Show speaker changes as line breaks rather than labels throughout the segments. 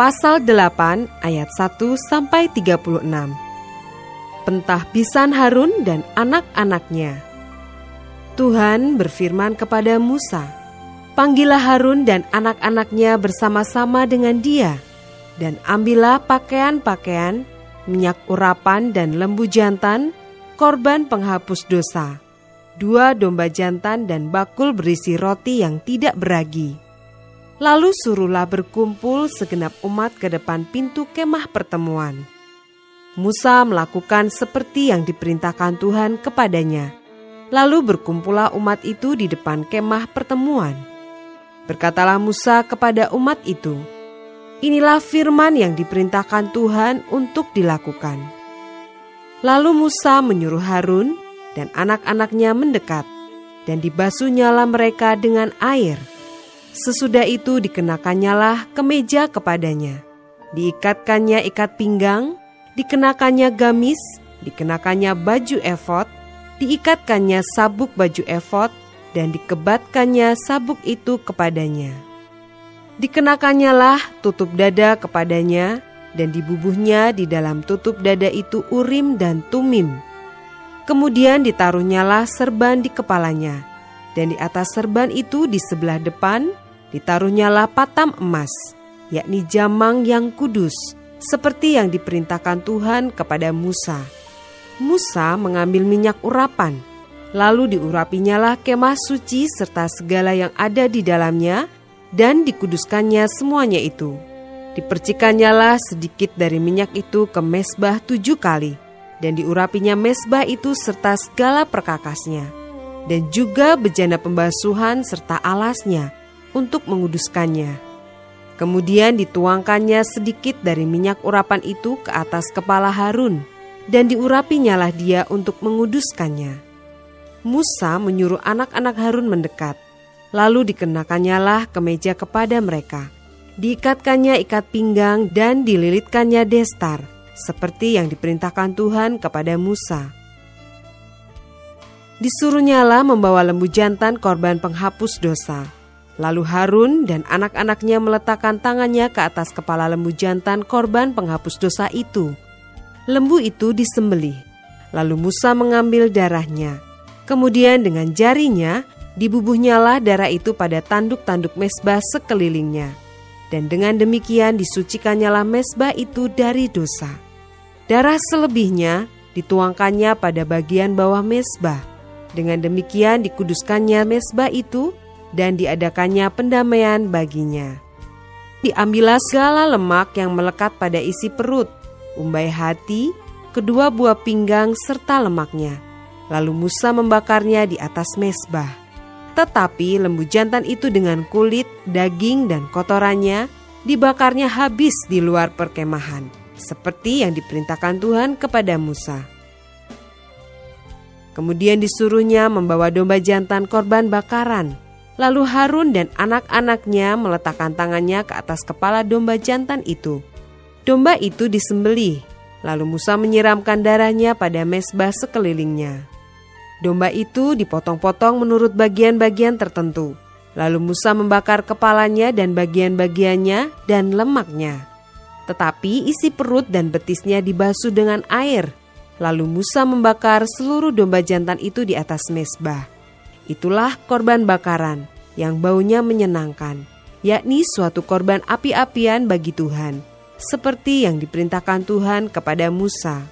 pasal 8 ayat 1 sampai 36. Pentahbisan Harun dan anak-anaknya. Tuhan berfirman kepada Musa, "Panggillah Harun dan anak-anaknya bersama-sama dengan dia, dan ambillah pakaian-pakaian, minyak urapan dan lembu jantan, korban penghapus dosa, dua domba jantan dan bakul berisi roti yang tidak beragi." Lalu suruhlah berkumpul segenap umat ke depan pintu kemah pertemuan. Musa melakukan seperti yang diperintahkan Tuhan kepadanya. Lalu berkumpullah umat itu di depan kemah pertemuan. Berkatalah Musa kepada umat itu, Inilah firman yang diperintahkan Tuhan untuk dilakukan. Lalu Musa menyuruh Harun dan anak-anaknya mendekat, dan dibasuhnyalah mereka dengan air Sesudah itu dikenakannya kemeja kepadanya. Diikatkannya ikat pinggang, dikenakannya gamis, dikenakannya baju efod, diikatkannya sabuk baju efod, dan dikebatkannya sabuk itu kepadanya. Dikenakannya lah tutup dada kepadanya, dan dibubuhnya di dalam tutup dada itu urim dan tumim. Kemudian ditaruhnyalah serban di kepalanya, dan di atas serban itu di sebelah depan ditaruhnyalah patam emas, yakni jamang yang kudus, seperti yang diperintahkan Tuhan kepada Musa. Musa mengambil minyak urapan, lalu diurapinyalah kemah suci serta segala yang ada di dalamnya, dan dikuduskannya semuanya itu. Dipercikannya sedikit dari minyak itu ke mesbah tujuh kali, dan diurapinya mesbah itu serta segala perkakasnya dan juga bejana pembasuhan serta alasnya untuk menguduskannya. Kemudian dituangkannya sedikit dari minyak urapan itu ke atas kepala Harun, dan diurapinyalah dia untuk menguduskannya. Musa menyuruh anak-anak Harun mendekat, lalu dikenakannya kemeja kepada mereka. Diikatkannya ikat pinggang dan dililitkannya destar, seperti yang diperintahkan Tuhan kepada Musa Disuruhnyalah membawa lembu jantan korban penghapus dosa. Lalu Harun dan anak-anaknya meletakkan tangannya ke atas kepala lembu jantan korban penghapus dosa itu. Lembu itu disembelih. Lalu Musa mengambil darahnya. Kemudian dengan jarinya dibubuhnyalah darah itu pada tanduk-tanduk mesbah sekelilingnya. Dan dengan demikian disucikannyalah mesbah itu dari dosa. Darah selebihnya dituangkannya pada bagian bawah mesbah dengan demikian dikuduskannya mesbah itu dan diadakannya pendamaian baginya. Diambillah segala lemak yang melekat pada isi perut, umbai hati, kedua buah pinggang serta lemaknya. Lalu Musa membakarnya di atas mesbah. Tetapi lembu jantan itu dengan kulit, daging, dan kotorannya dibakarnya habis di luar perkemahan, seperti yang diperintahkan Tuhan kepada Musa. Kemudian disuruhnya membawa domba jantan korban bakaran. Lalu Harun dan anak-anaknya meletakkan tangannya ke atas kepala domba jantan itu. Domba itu disembelih, lalu Musa menyiramkan darahnya pada mesbah sekelilingnya. Domba itu dipotong-potong menurut bagian-bagian tertentu. Lalu Musa membakar kepalanya dan bagian-bagiannya dan lemaknya. Tetapi isi perut dan betisnya dibasuh dengan air Lalu Musa membakar seluruh domba jantan itu di atas mesbah. Itulah korban bakaran yang baunya menyenangkan, yakni suatu korban api-apian bagi Tuhan, seperti yang diperintahkan Tuhan kepada Musa.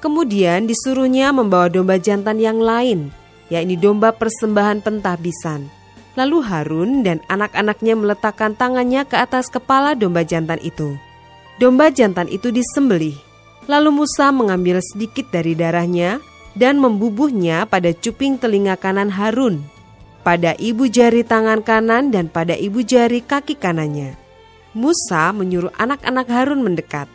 Kemudian disuruhnya membawa domba jantan yang lain, yakni domba persembahan pentahbisan. Lalu Harun dan anak-anaknya meletakkan tangannya ke atas kepala domba jantan itu. Domba jantan itu disembelih, Lalu Musa mengambil sedikit dari darahnya dan membubuhnya pada cuping telinga kanan Harun, pada ibu jari tangan kanan dan pada ibu jari kaki kanannya. Musa menyuruh anak-anak Harun mendekat,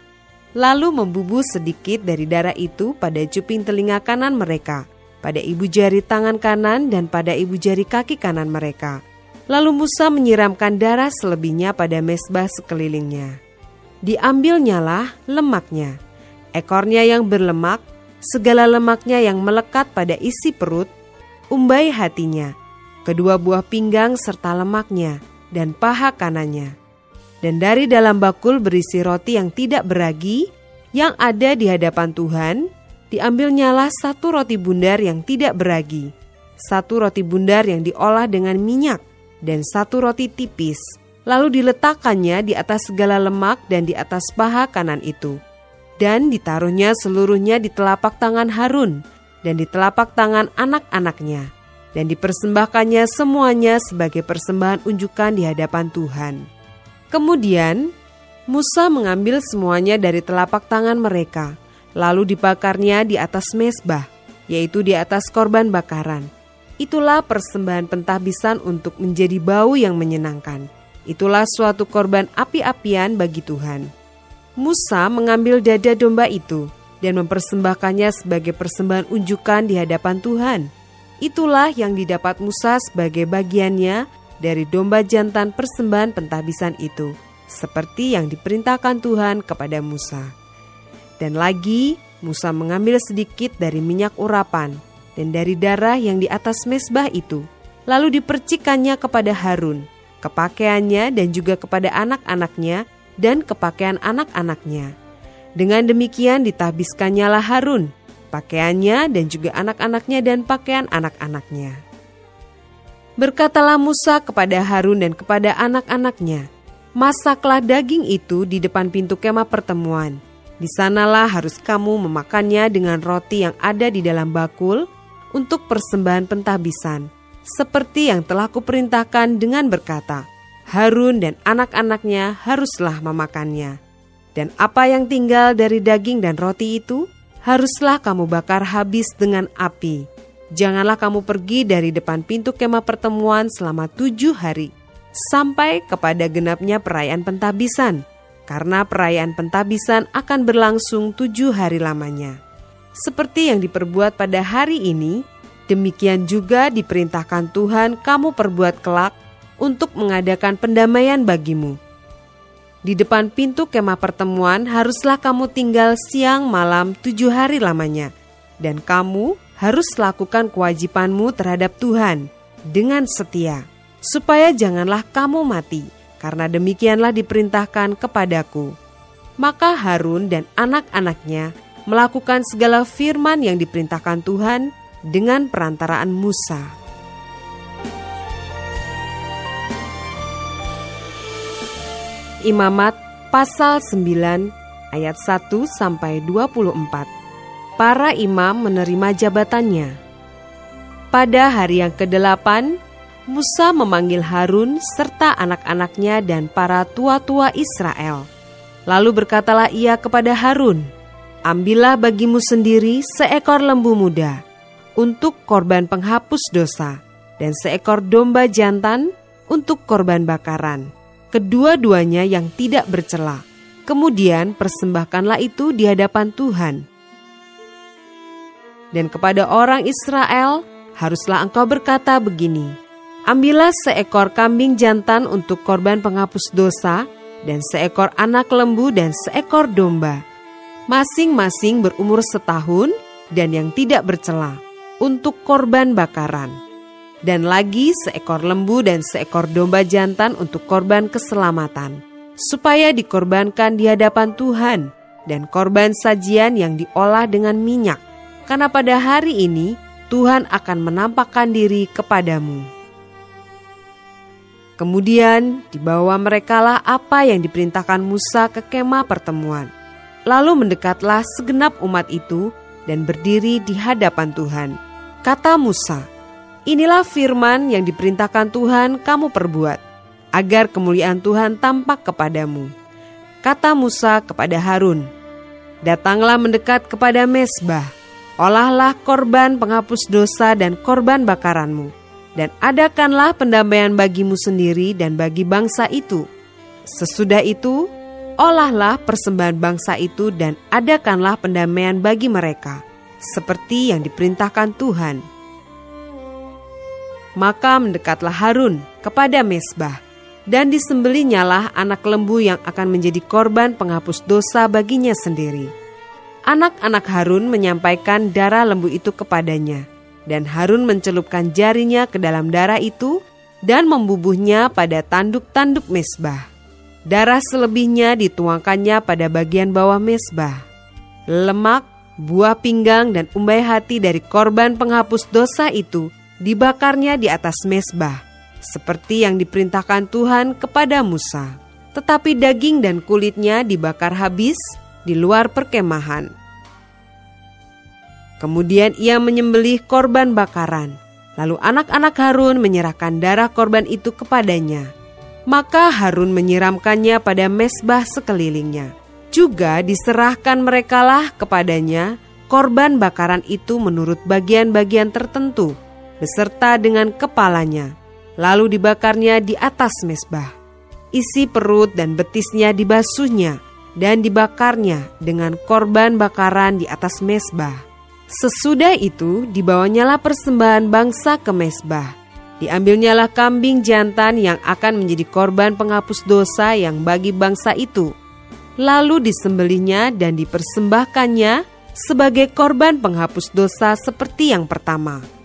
lalu membubuh sedikit dari darah itu pada cuping telinga kanan mereka, pada ibu jari tangan kanan dan pada ibu jari kaki kanan mereka. Lalu Musa menyiramkan darah selebihnya pada mesbah sekelilingnya. Diambilnyalah lemaknya, ekornya yang berlemak, segala lemaknya yang melekat pada isi perut, umbai hatinya, kedua buah pinggang serta lemaknya, dan paha kanannya dan dari dalam bakul berisi roti yang tidak beragi yang ada di hadapan Tuhan, diambilnyalah satu roti bundar yang tidak beragi, satu roti bundar yang diolah dengan minyak, dan satu roti tipis. Lalu diletakkannya di atas segala lemak dan di atas paha kanan itu. Dan ditaruhnya seluruhnya di telapak tangan Harun dan di telapak tangan anak-anaknya. Dan dipersembahkannya semuanya sebagai persembahan unjukan di hadapan Tuhan. Kemudian Musa mengambil semuanya dari telapak tangan mereka, lalu dibakarnya di atas mesbah, yaitu di atas korban bakaran. Itulah persembahan pentahbisan untuk menjadi bau yang menyenangkan. Itulah suatu korban api-apian bagi Tuhan. Musa mengambil dada domba itu dan mempersembahkannya sebagai persembahan unjukan di hadapan Tuhan. Itulah yang didapat Musa sebagai bagiannya dari domba jantan persembahan pentahbisan itu, seperti yang diperintahkan Tuhan kepada Musa. Dan lagi, Musa mengambil sedikit dari minyak urapan dan dari darah yang di atas mesbah itu, lalu dipercikannya kepada Harun, kepakaiannya dan juga kepada anak-anaknya dan kepakaian anak-anaknya. Dengan demikian ditahbiskannya lah Harun, pakaiannya dan juga anak-anaknya dan pakaian anak-anaknya. Berkatalah Musa kepada Harun dan kepada anak-anaknya, Masaklah daging itu di depan pintu kemah pertemuan. Di sanalah harus kamu memakannya dengan roti yang ada di dalam bakul untuk persembahan pentahbisan, seperti yang telah kuperintahkan dengan berkata, Harun dan anak-anaknya haruslah memakannya. Dan apa yang tinggal dari daging dan roti itu, haruslah kamu bakar habis dengan api Janganlah kamu pergi dari depan pintu kemah pertemuan selama tujuh hari, sampai kepada genapnya perayaan pentabisan, karena perayaan pentabisan akan berlangsung tujuh hari lamanya. Seperti yang diperbuat pada hari ini, demikian juga diperintahkan Tuhan kamu perbuat kelak untuk mengadakan pendamaian bagimu. Di depan pintu kemah pertemuan haruslah kamu tinggal siang malam tujuh hari lamanya, dan kamu harus lakukan kewajibanmu terhadap Tuhan dengan setia, supaya janganlah kamu mati, karena demikianlah diperintahkan kepadaku. Maka Harun dan anak-anaknya melakukan segala firman yang diperintahkan Tuhan dengan perantaraan Musa. Imamat pasal 9 ayat 1 sampai 24 para imam menerima jabatannya. Pada hari yang kedelapan, Musa memanggil Harun serta anak-anaknya dan para tua-tua Israel. Lalu berkatalah ia kepada Harun, Ambillah bagimu sendiri seekor lembu muda untuk korban penghapus dosa dan seekor domba jantan untuk korban bakaran. Kedua-duanya yang tidak bercela. Kemudian persembahkanlah itu di hadapan Tuhan dan kepada orang Israel, haruslah engkau berkata begini, Ambillah seekor kambing jantan untuk korban penghapus dosa, dan seekor anak lembu dan seekor domba, masing-masing berumur setahun dan yang tidak bercela, untuk korban bakaran. Dan lagi seekor lembu dan seekor domba jantan untuk korban keselamatan, supaya dikorbankan di hadapan Tuhan, dan korban sajian yang diolah dengan minyak karena pada hari ini Tuhan akan menampakkan diri kepadamu. Kemudian dibawa merekalah apa yang diperintahkan Musa ke kemah pertemuan. Lalu mendekatlah segenap umat itu dan berdiri di hadapan Tuhan. Kata Musa, Inilah firman yang diperintahkan Tuhan kamu perbuat, agar kemuliaan Tuhan tampak kepadamu. Kata Musa kepada Harun, Datanglah mendekat kepada mesbah, olahlah korban penghapus dosa dan korban bakaranmu, dan adakanlah pendamaian bagimu sendiri dan bagi bangsa itu. Sesudah itu, olahlah persembahan bangsa itu dan adakanlah pendamaian bagi mereka, seperti yang diperintahkan Tuhan. Maka mendekatlah Harun kepada mesbah, dan disembelihnyalah anak lembu yang akan menjadi korban penghapus dosa baginya sendiri. Anak-anak Harun menyampaikan darah lembu itu kepadanya, dan Harun mencelupkan jarinya ke dalam darah itu dan membubuhnya pada tanduk-tanduk mesbah. Darah selebihnya dituangkannya pada bagian bawah mesbah. Lemak, buah pinggang, dan umbai hati dari korban penghapus dosa itu dibakarnya di atas mesbah, seperti yang diperintahkan Tuhan kepada Musa. Tetapi daging dan kulitnya dibakar habis di luar perkemahan. Kemudian ia menyembelih korban bakaran. Lalu anak-anak Harun menyerahkan darah korban itu kepadanya maka Harun menyiramkannya pada mesbah sekelilingnya. Juga diserahkan merekalah kepadanya korban bakaran itu menurut bagian-bagian tertentu, beserta dengan kepalanya. Lalu dibakarnya di atas mesbah. Isi perut dan betisnya dibasuhnya dan dibakarnya dengan korban bakaran di atas mesbah. Sesudah itu dibawanyalah persembahan bangsa ke mesbah Diambilnyalah kambing jantan yang akan menjadi korban penghapus dosa yang bagi bangsa itu. Lalu disembelihnya dan dipersembahkannya sebagai korban penghapus dosa seperti yang pertama.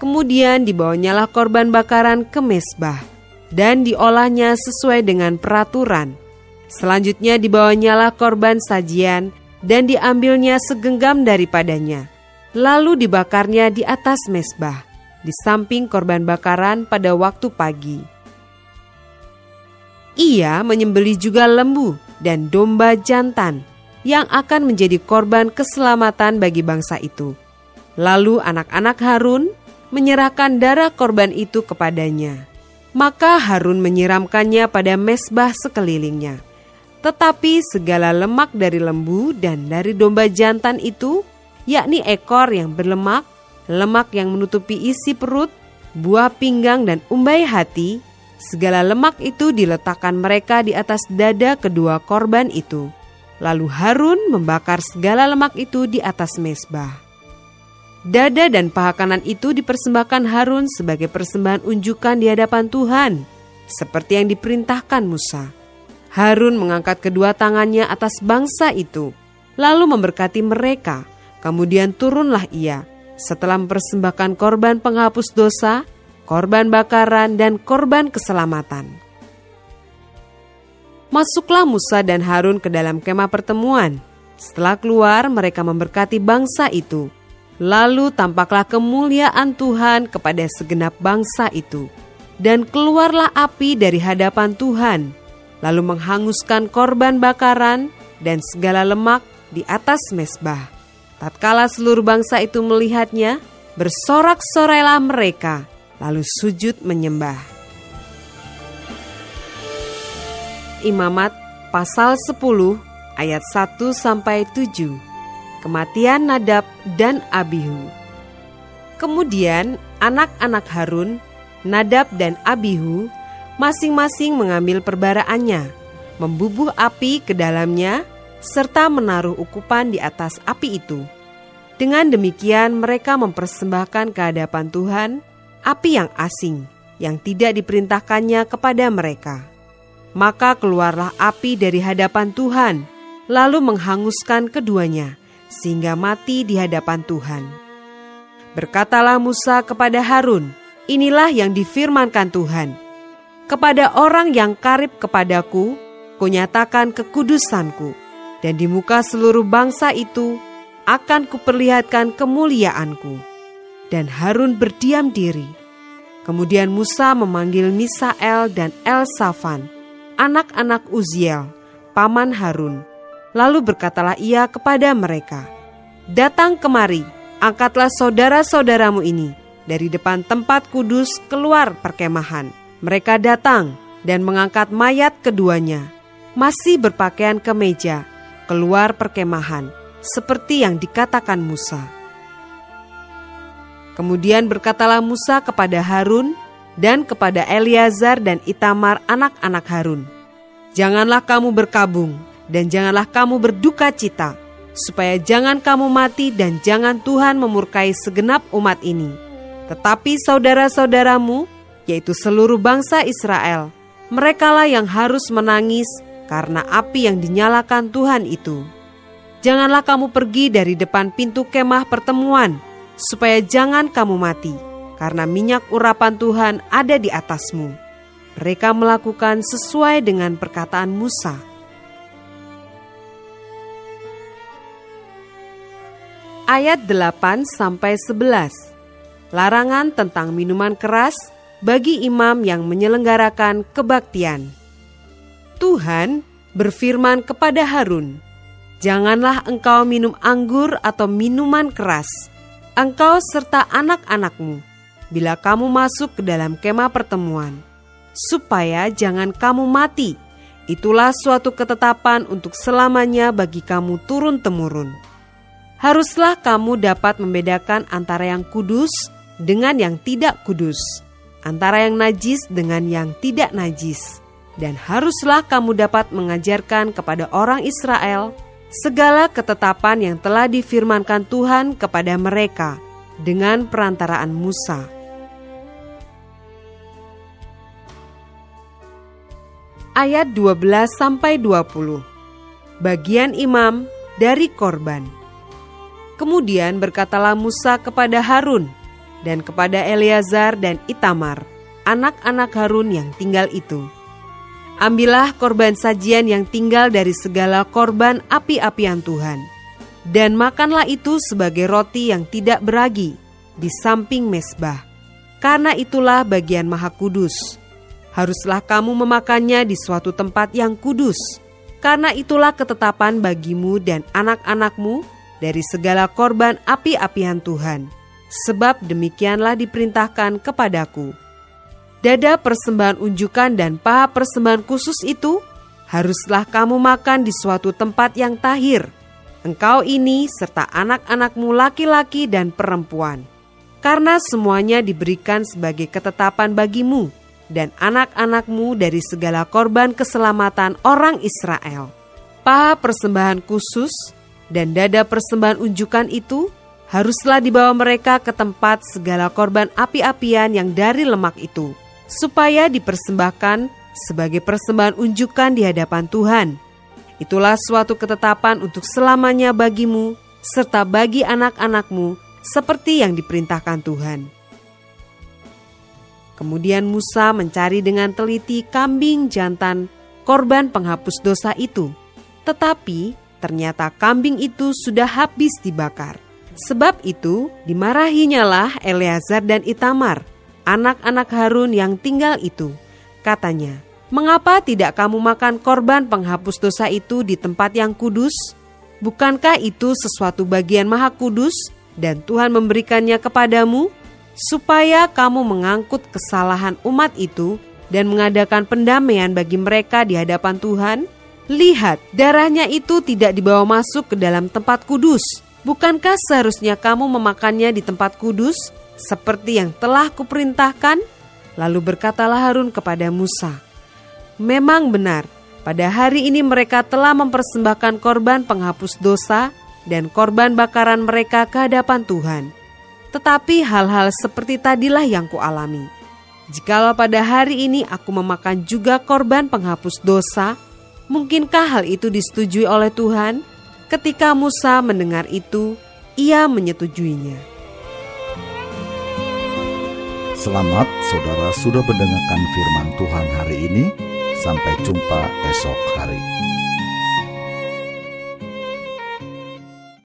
Kemudian dibawanyalah korban bakaran ke mesbah dan diolahnya sesuai dengan peraturan. Selanjutnya dibawanyalah korban sajian dan diambilnya segenggam daripadanya. Lalu dibakarnya di atas mesbah di samping korban bakaran pada waktu pagi. Ia menyembeli juga lembu dan domba jantan yang akan menjadi korban keselamatan bagi bangsa itu. Lalu anak-anak Harun menyerahkan darah korban itu kepadanya. Maka Harun menyiramkannya pada mesbah sekelilingnya. Tetapi segala lemak dari lembu dan dari domba jantan itu, yakni ekor yang berlemak, lemak yang menutupi isi perut, buah pinggang dan umbai hati, segala lemak itu diletakkan mereka di atas dada kedua korban itu. Lalu Harun membakar segala lemak itu di atas mesbah. Dada dan paha kanan itu dipersembahkan Harun sebagai persembahan unjukan di hadapan Tuhan, seperti yang diperintahkan Musa. Harun mengangkat kedua tangannya atas bangsa itu, lalu memberkati mereka. Kemudian turunlah ia, setelah mempersembahkan korban penghapus dosa, korban bakaran, dan korban keselamatan. Masuklah Musa dan Harun ke dalam kemah pertemuan. Setelah keluar, mereka memberkati bangsa itu. Lalu tampaklah kemuliaan Tuhan kepada segenap bangsa itu. Dan keluarlah api dari hadapan Tuhan, lalu menghanguskan korban bakaran dan segala lemak di atas mesbah. Tatkala seluruh bangsa itu melihatnya, bersorak-sorailah mereka, lalu sujud menyembah. Imamat pasal 10 ayat 1 sampai 7. Kematian Nadab dan Abihu. Kemudian anak-anak Harun, Nadab dan Abihu masing-masing mengambil perbaraannya, membubuh api ke dalamnya serta menaruh ukupan di atas api itu. Dengan demikian mereka mempersembahkan ke hadapan Tuhan api yang asing yang tidak diperintahkannya kepada mereka. Maka keluarlah api dari hadapan Tuhan, lalu menghanguskan keduanya, sehingga mati di hadapan Tuhan. Berkatalah Musa kepada Harun, inilah yang difirmankan Tuhan. Kepada orang yang karib kepadaku, kunyatakan kekudusanku dan di muka seluruh bangsa itu akan kuperlihatkan kemuliaanku. Dan Harun berdiam diri. Kemudian Musa memanggil Misael dan Elsafan, anak-anak Uziel, paman Harun. Lalu berkatalah ia kepada mereka, Datang kemari, angkatlah saudara-saudaramu ini dari depan tempat kudus keluar perkemahan. Mereka datang dan mengangkat mayat keduanya, masih berpakaian kemeja, keluar perkemahan, seperti yang dikatakan Musa. Kemudian berkatalah Musa kepada Harun dan kepada Eleazar dan Itamar anak-anak Harun, Janganlah kamu berkabung, dan janganlah kamu berduka cita, supaya jangan kamu mati dan jangan Tuhan memurkai segenap umat ini. Tetapi saudara-saudaramu, yaitu seluruh bangsa Israel, merekalah yang harus menangis karena api yang dinyalakan Tuhan itu. Janganlah kamu pergi dari depan pintu kemah pertemuan, supaya jangan kamu mati, karena minyak urapan Tuhan ada di atasmu mereka melakukan sesuai dengan perkataan Musa. Ayat 8 sampai 11. Larangan tentang minuman keras bagi imam yang menyelenggarakan kebaktian. Tuhan berfirman kepada Harun, "Janganlah engkau minum anggur atau minuman keras, engkau serta anak-anakmu, bila kamu masuk ke dalam kemah pertemuan." supaya jangan kamu mati. Itulah suatu ketetapan untuk selamanya bagi kamu turun-temurun. Haruslah kamu dapat membedakan antara yang kudus dengan yang tidak kudus, antara yang najis dengan yang tidak najis, dan haruslah kamu dapat mengajarkan kepada orang Israel segala ketetapan yang telah difirmankan Tuhan kepada mereka dengan perantaraan Musa ayat 12 sampai 20. Bagian imam dari korban. Kemudian berkatalah Musa kepada Harun dan kepada Eleazar dan Itamar, anak-anak Harun yang tinggal itu. Ambillah korban sajian yang tinggal dari segala korban api-apian Tuhan, dan makanlah itu sebagai roti yang tidak beragi di samping mesbah, karena itulah bagian maha kudus haruslah kamu memakannya di suatu tempat yang kudus, karena itulah ketetapan bagimu dan anak-anakmu dari segala korban api-apian Tuhan, sebab demikianlah diperintahkan kepadaku. Dada persembahan unjukan dan paha persembahan khusus itu haruslah kamu makan di suatu tempat yang tahir. Engkau ini serta anak-anakmu laki-laki dan perempuan, karena semuanya diberikan sebagai ketetapan bagimu dan anak-anakmu dari segala korban keselamatan orang Israel. Paha persembahan khusus dan dada persembahan unjukan itu haruslah dibawa mereka ke tempat segala korban api-apian yang dari lemak itu, supaya dipersembahkan sebagai persembahan unjukan di hadapan Tuhan. Itulah suatu ketetapan untuk selamanya bagimu serta bagi anak-anakmu seperti yang diperintahkan Tuhan. Kemudian Musa mencari dengan teliti kambing jantan korban penghapus dosa itu. Tetapi ternyata kambing itu sudah habis dibakar. Sebab itu dimarahinya lah Eleazar dan Itamar, anak-anak Harun yang tinggal itu. Katanya, mengapa tidak kamu makan korban penghapus dosa itu di tempat yang kudus? Bukankah itu sesuatu bagian maha kudus dan Tuhan memberikannya kepadamu? supaya kamu mengangkut kesalahan umat itu dan mengadakan pendamaian bagi mereka di hadapan Tuhan? Lihat, darahnya itu tidak dibawa masuk ke dalam tempat kudus. Bukankah seharusnya kamu memakannya di tempat kudus seperti yang telah kuperintahkan? Lalu berkatalah Harun kepada Musa, Memang benar, pada hari ini mereka telah mempersembahkan korban penghapus dosa dan korban bakaran mereka ke hadapan Tuhan tetapi hal-hal seperti tadilah yang kualami. Jikalau pada hari ini aku memakan juga korban penghapus dosa, mungkinkah hal itu disetujui oleh Tuhan? Ketika Musa mendengar itu, ia menyetujuinya.
Selamat saudara sudah mendengarkan firman Tuhan hari ini. Sampai jumpa esok hari.